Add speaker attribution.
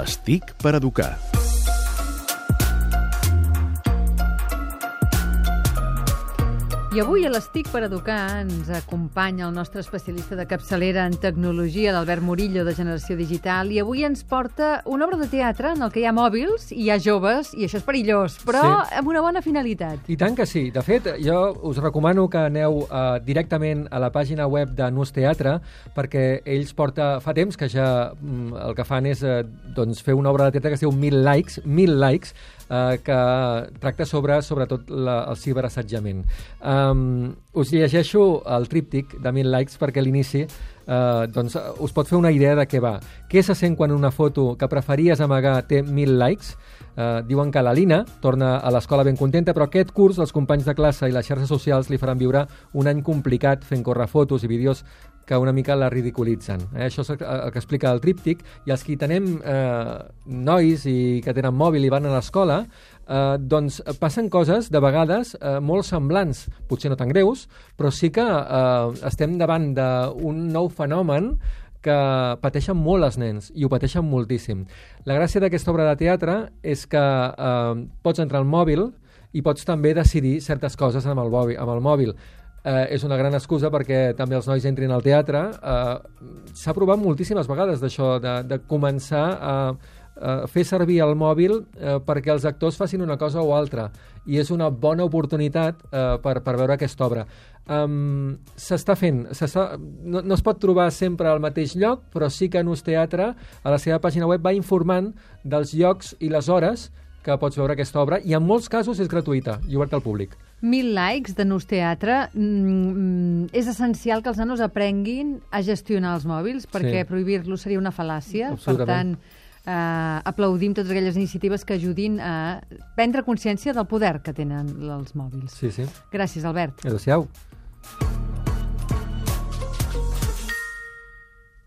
Speaker 1: Les TIC per educar.
Speaker 2: I avui a l'Estic per Educar ens acompanya el nostre especialista de capçalera en tecnologia, l'Albert Murillo, de Generació Digital, i avui ens porta una obra de teatre en el que hi ha mòbils i hi ha joves, i això és perillós, però
Speaker 3: Sí.
Speaker 2: amb una bona finalitat.
Speaker 3: I tant que sí. De fet, jo us recomano que aneu uh, directament a la pàgina web de Nus Teatre perquè ells porta fa temps que ja mm, el que fan és uh, doncs, fer una obra de teatre que es diu Mil Likes, Mil Likes, uh, que tracta sobre, sobretot, la, el ciberassetjament. Um, us llegeixo el tríptic de Mil Likes perquè a l'inici uh, doncs, us pot fer una idea de què va. Què se sent quan una foto que preferies amagar té mil likes? Uh, diuen que la Lina torna a l'escola ben contenta, però aquest curs els companys de classe i les xarxes socials li faran viure un any complicat fent córrer fotos i vídeos que una mica la ridiculitzen. Eh? Això és el el que explica el tríptic, i els que tenem eh, nois i que tenen mòbil i van a l'escola, eh, doncs passen coses, de vegades, eh, molt semblants, potser no tan greus, però sí que eh, estem davant d'un nou fenomen que pateixen molt els nens, i ho pateixen moltíssim. La gràcia d'aquesta obra de teatre és que eh, pots entrar al mòbil i pots també decidir certes coses amb el mòbil. Amb el mòbil. Eh, és una gran excusa perquè també els nois entrin al teatre. Eh, S'ha provat moltíssimes vegades d'això, de, de començar a, a fer servir el mòbil eh, perquè els actors facin una cosa o altra i és una bona oportunitat eh, per, per veure aquesta obra. Um, S'està fent, no, no es pot trobar sempre al mateix lloc, però sí que Nus Teatre a la seva pàgina web va informant dels llocs i les hores que pots veure aquesta obra i en molts casos és gratuïta i oberta al públic.
Speaker 2: Mil likes de Nus Teatre. Mm, és essencial que els nanos aprenguin a gestionar els mòbils, perquè
Speaker 3: Sí.
Speaker 2: prohibir-los seria una fal·làcia. Per tant, eh, aplaudim totes aquelles iniciatives que ajudin a prendre consciència del poder que tenen els mòbils.
Speaker 3: Sí, sí.
Speaker 2: Gràcies, Albert.
Speaker 3: Adéu-siau.